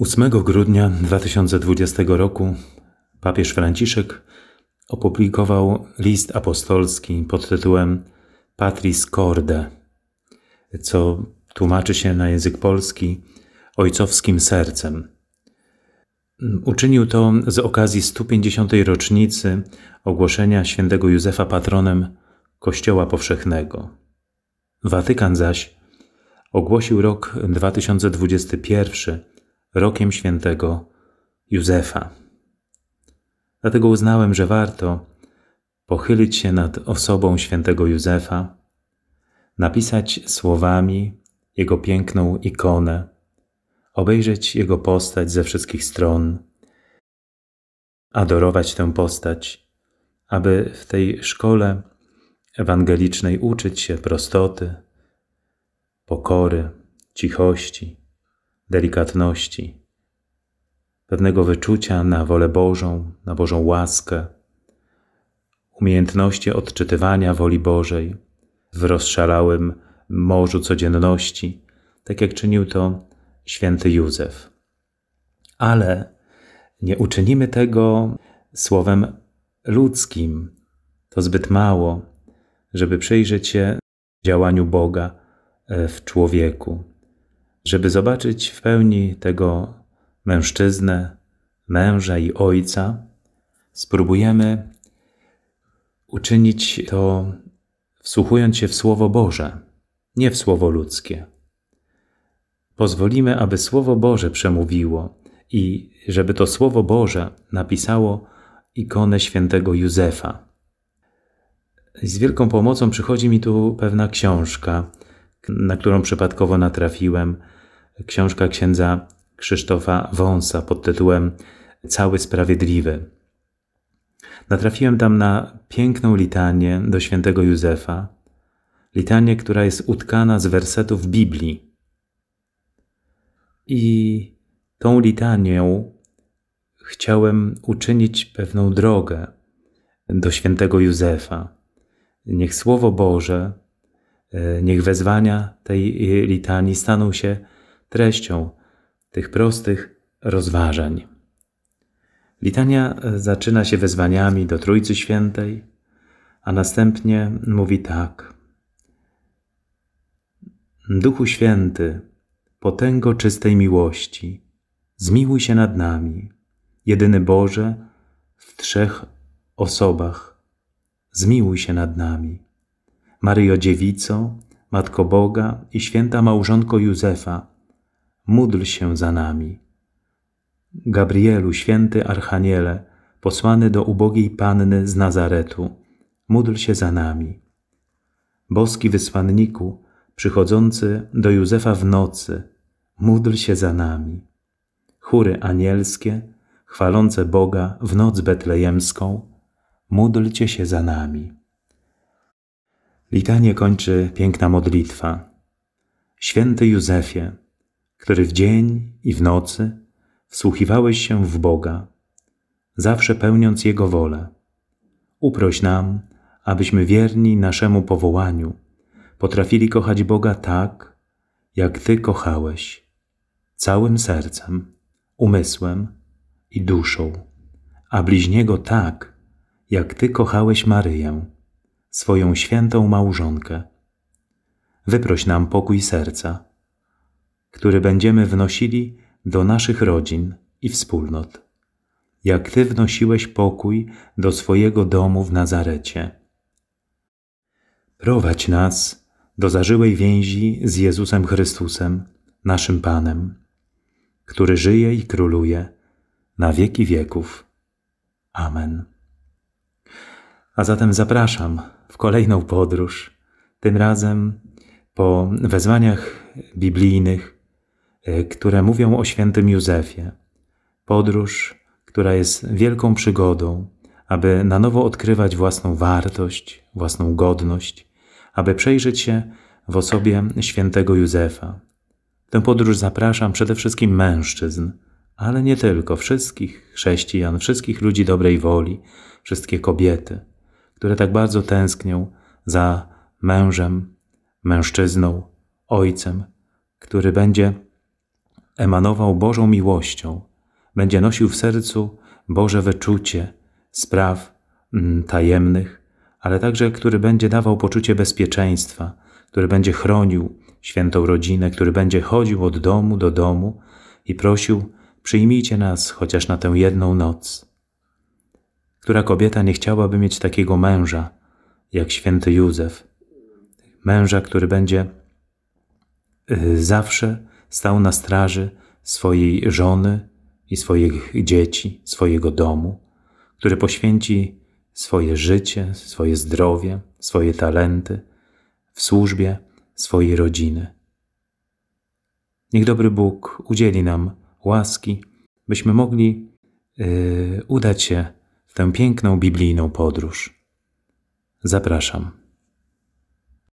8 grudnia 2020 roku papież Franciszek opublikował list apostolski pod tytułem Patris Corde, co tłumaczy się na język polski ojcowskim sercem. Uczynił to z okazji 150. rocznicy ogłoszenia świętego Józefa patronem Kościoła Powszechnego. Watykan zaś ogłosił rok 2021 rokiem świętego Józefa. Dlatego uznałem, że warto pochylić się nad osobą świętego Józefa, napisać słowami jego piękną ikonę, obejrzeć jego postać ze wszystkich stron, adorować tę postać, aby w tej szkole ewangelicznej uczyć się prostoty, pokory, cichości, delikatności, pewnego wyczucia na wolę Bożą, na Bożą łaskę, umiejętności odczytywania woli Bożej w rozszalałym morzu codzienności, tak jak czynił to święty Józef. Ale nie uczynimy tego słowem ludzkim. To zbyt mało, żeby przyjrzeć się działaniu Boga w człowieku żeby zobaczyć w pełni tego mężczyznę, męża i ojca, spróbujemy uczynić to wsłuchując się w Słowo Boże, nie w Słowo ludzkie. Pozwolimy, aby Słowo Boże przemówiło i żeby to Słowo Boże napisało ikonę świętego Józefa. Z wielką pomocą przychodzi mi tu pewna książka, na którą przypadkowo natrafiłem. Książka księdza Krzysztofa Wąsa pod tytułem Cały Sprawiedliwy. Natrafiłem tam na piękną litanię do świętego Józefa, litanię, która jest utkana z wersetów Biblii. I tą litanią chciałem uczynić pewną drogę do świętego Józefa. Niech Słowo Boże niech wezwania tej litanii staną się treścią tych prostych rozważań. Litania e, zaczyna się wezwaniami do Trójcy Świętej, a następnie mówi tak. Duchu Święty, potęgo czystej miłości, zmiłuj się nad nami, jedyny Boże w trzech osobach, zmiłuj się nad nami. Maryjo Dziewico, Matko Boga i święta małżonko Józefa, módl się za nami. Gabrielu, święty Archaniele, posłany do ubogiej Panny z Nazaretu, módl się za nami. Boski wysłanniku, przychodzący do Józefa w nocy, módl się za nami. Chóry anielskie, chwalące Boga w noc betlejemską, módlcie się za nami. Litanie kończy piękna modlitwa. Święty Józefie, który w dzień i w nocy wsłuchiwałeś się w Boga, zawsze pełniąc Jego wolę, uproś nam, abyśmy wierni naszemu powołaniu potrafili kochać Boga tak, jak Ty kochałeś, całym sercem, umysłem i duszą, a bliźniego tak, jak Ty kochałeś Maryję swoją świętą małżonkę. Wyproś nam pokój serca, który będziemy wnosili do naszych rodzin i wspólnot, jak Ty wnosiłeś pokój do swojego domu w Nazarecie. Prowadź nas do zażyłej więzi z Jezusem Chrystusem, naszym Panem, który żyje i króluje na wieki wieków. Amen. A zatem zapraszam w kolejną podróż, tym razem po wezwaniach biblijnych, e, które mówią o świętym Józefie. Podróż, która jest wielką przygodą, aby na nowo odkrywać własną wartość, własną godność, aby przejrzeć się w osobie świętego Józefa. Tę podróż zapraszam przede wszystkim mężczyzn, ale nie tylko, wszystkich chrześcijan, wszystkich ludzi dobrej woli, wszystkie kobiety które tak bardzo tęsknią za mężem, mężczyzną, ojcem, który będzie emanował Bożą miłością, będzie nosił w sercu Boże wyczucie spraw mm, tajemnych, ale także który będzie dawał poczucie bezpieczeństwa, który będzie chronił świętą rodzinę, który będzie chodził od domu do domu i prosił: Przyjmijcie nas chociaż na tę jedną noc. Która kobieta nie chciałaby mieć takiego męża jak święty Józef? Męża, który będzie y, zawsze stał na straży swojej żony i swoich dzieci, swojego domu, który poświęci swoje życie, swoje zdrowie, swoje talenty w służbie swojej rodziny. Niech dobry Bóg udzieli nam łaski, byśmy mogli yy, udać się w tę piękną biblijną podróż. Zapraszam.